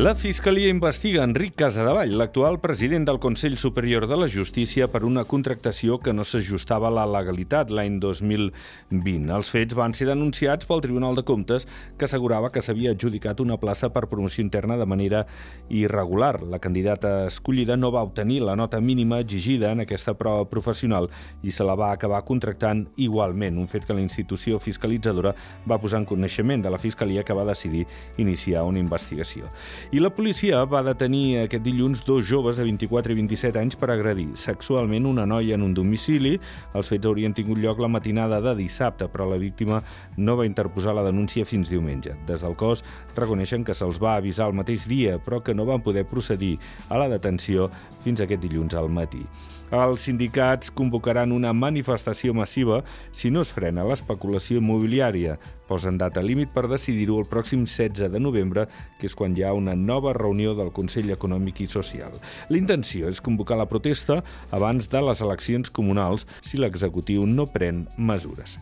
La Fiscalia investiga Enric Casadevall, l'actual president del Consell Superior de la Justícia, per una contractació que no s'ajustava a la legalitat l'any 2020. Els fets van ser denunciats pel Tribunal de Comptes, que assegurava que s'havia adjudicat una plaça per promoció interna de manera irregular. La candidata escollida no va obtenir la nota mínima exigida en aquesta prova professional i se la va acabar contractant igualment, un fet que la institució fiscalitzadora va posar en coneixement de la Fiscalia que va decidir iniciar una investigació. I la policia va detenir aquest dilluns dos joves de 24 i 27 anys per agredir sexualment una noia en un domicili. Els fets haurien tingut lloc la matinada de dissabte, però la víctima no va interposar la denúncia fins diumenge. Des del cos reconeixen que se'ls va avisar el mateix dia, però que no van poder procedir a la detenció fins aquest dilluns al matí. Els sindicats convocaran una manifestació massiva si no es frena l'especulació immobiliària. Posen data límit per decidir-ho el pròxim 16 de novembre, que és quan hi ha una nova reunió del Consell Econòmic i Social. L'intenció és convocar la protesta abans de les eleccions comunals si l'executiu no pren mesures.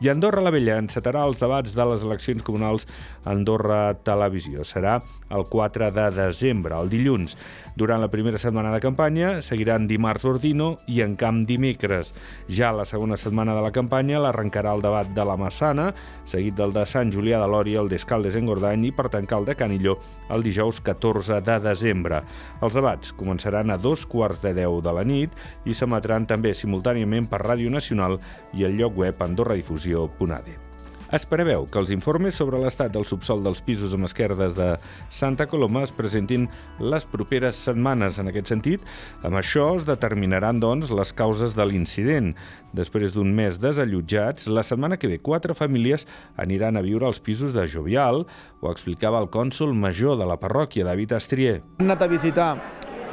I Andorra la Vella encetarà els debats de les eleccions comunals Andorra Televisió. Serà el 4 de desembre, el dilluns. Durant la primera setmana de campanya seguiran dimarts Ordino i en Camp dimecres. Ja la segona setmana de la campanya l'arrencarà el debat de la Massana, seguit del de Sant Julià de Lòria, el d'Escaldes en Gordany i per tancar el de Canilló el dijous 14 de desembre. Els debats començaran a dos quarts de deu de la nit i s'emetran també simultàniament per Ràdio Nacional i el lloc web Andorra Difusió televisió.ade. Es preveu que els informes sobre l'estat del subsol dels pisos amb esquerdes de Santa Coloma es presentin les properes setmanes. En aquest sentit, amb això es determinaran, doncs, les causes de l'incident. Després d'un mes desallotjats, la setmana que ve quatre famílies aniran a viure als pisos de Jovial, ho explicava el cònsol major de la parròquia, David Astrier. Hem anat a visitar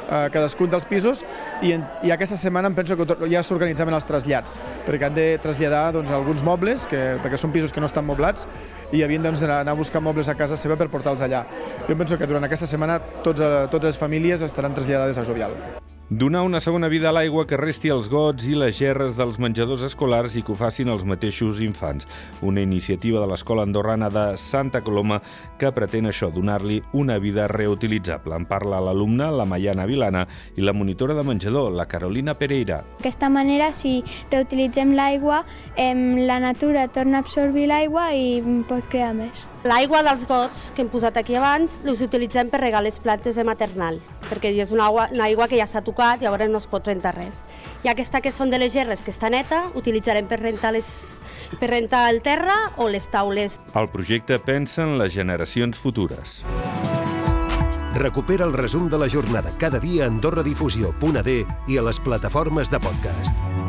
eh, cadascun dels pisos i, en, i aquesta setmana em penso que ja s'organitzaven els trasllats, perquè han de traslladar doncs, alguns mobles, que, perquè són pisos que no estan moblats, i havien doncs, d'anar a buscar mobles a casa seva per portar-los allà. Jo penso que durant aquesta setmana tots, eh, totes les famílies estaran traslladades a Jovial. Donar una segona vida a l'aigua que resti els gots i les gerres dels menjadors escolars i que ho facin els mateixos infants. Una iniciativa de l'Escola Andorrana de Santa Coloma que pretén això, donar-li una vida reutilitzable. En parla l'alumna, la Maiana Vilana, i la monitora de menjador, la Carolina Pereira. D'aquesta manera, si reutilitzem l'aigua, la natura torna a absorbir l'aigua i pot crear més. L'aigua dels gots que hem posat aquí abans us utilitzem per regar les plantes de maternal, perquè és una aigua, una aigua que ja s'ha tocat, i llavors no es pot rentar res. I aquesta que són de les gerres, que està neta, utilitzarem per rentar, les, per rentar el terra o les taules. El projecte pensa en les generacions futures. Recupera el resum de la jornada cada dia a AndorraDifusió.d i a les plataformes de podcast.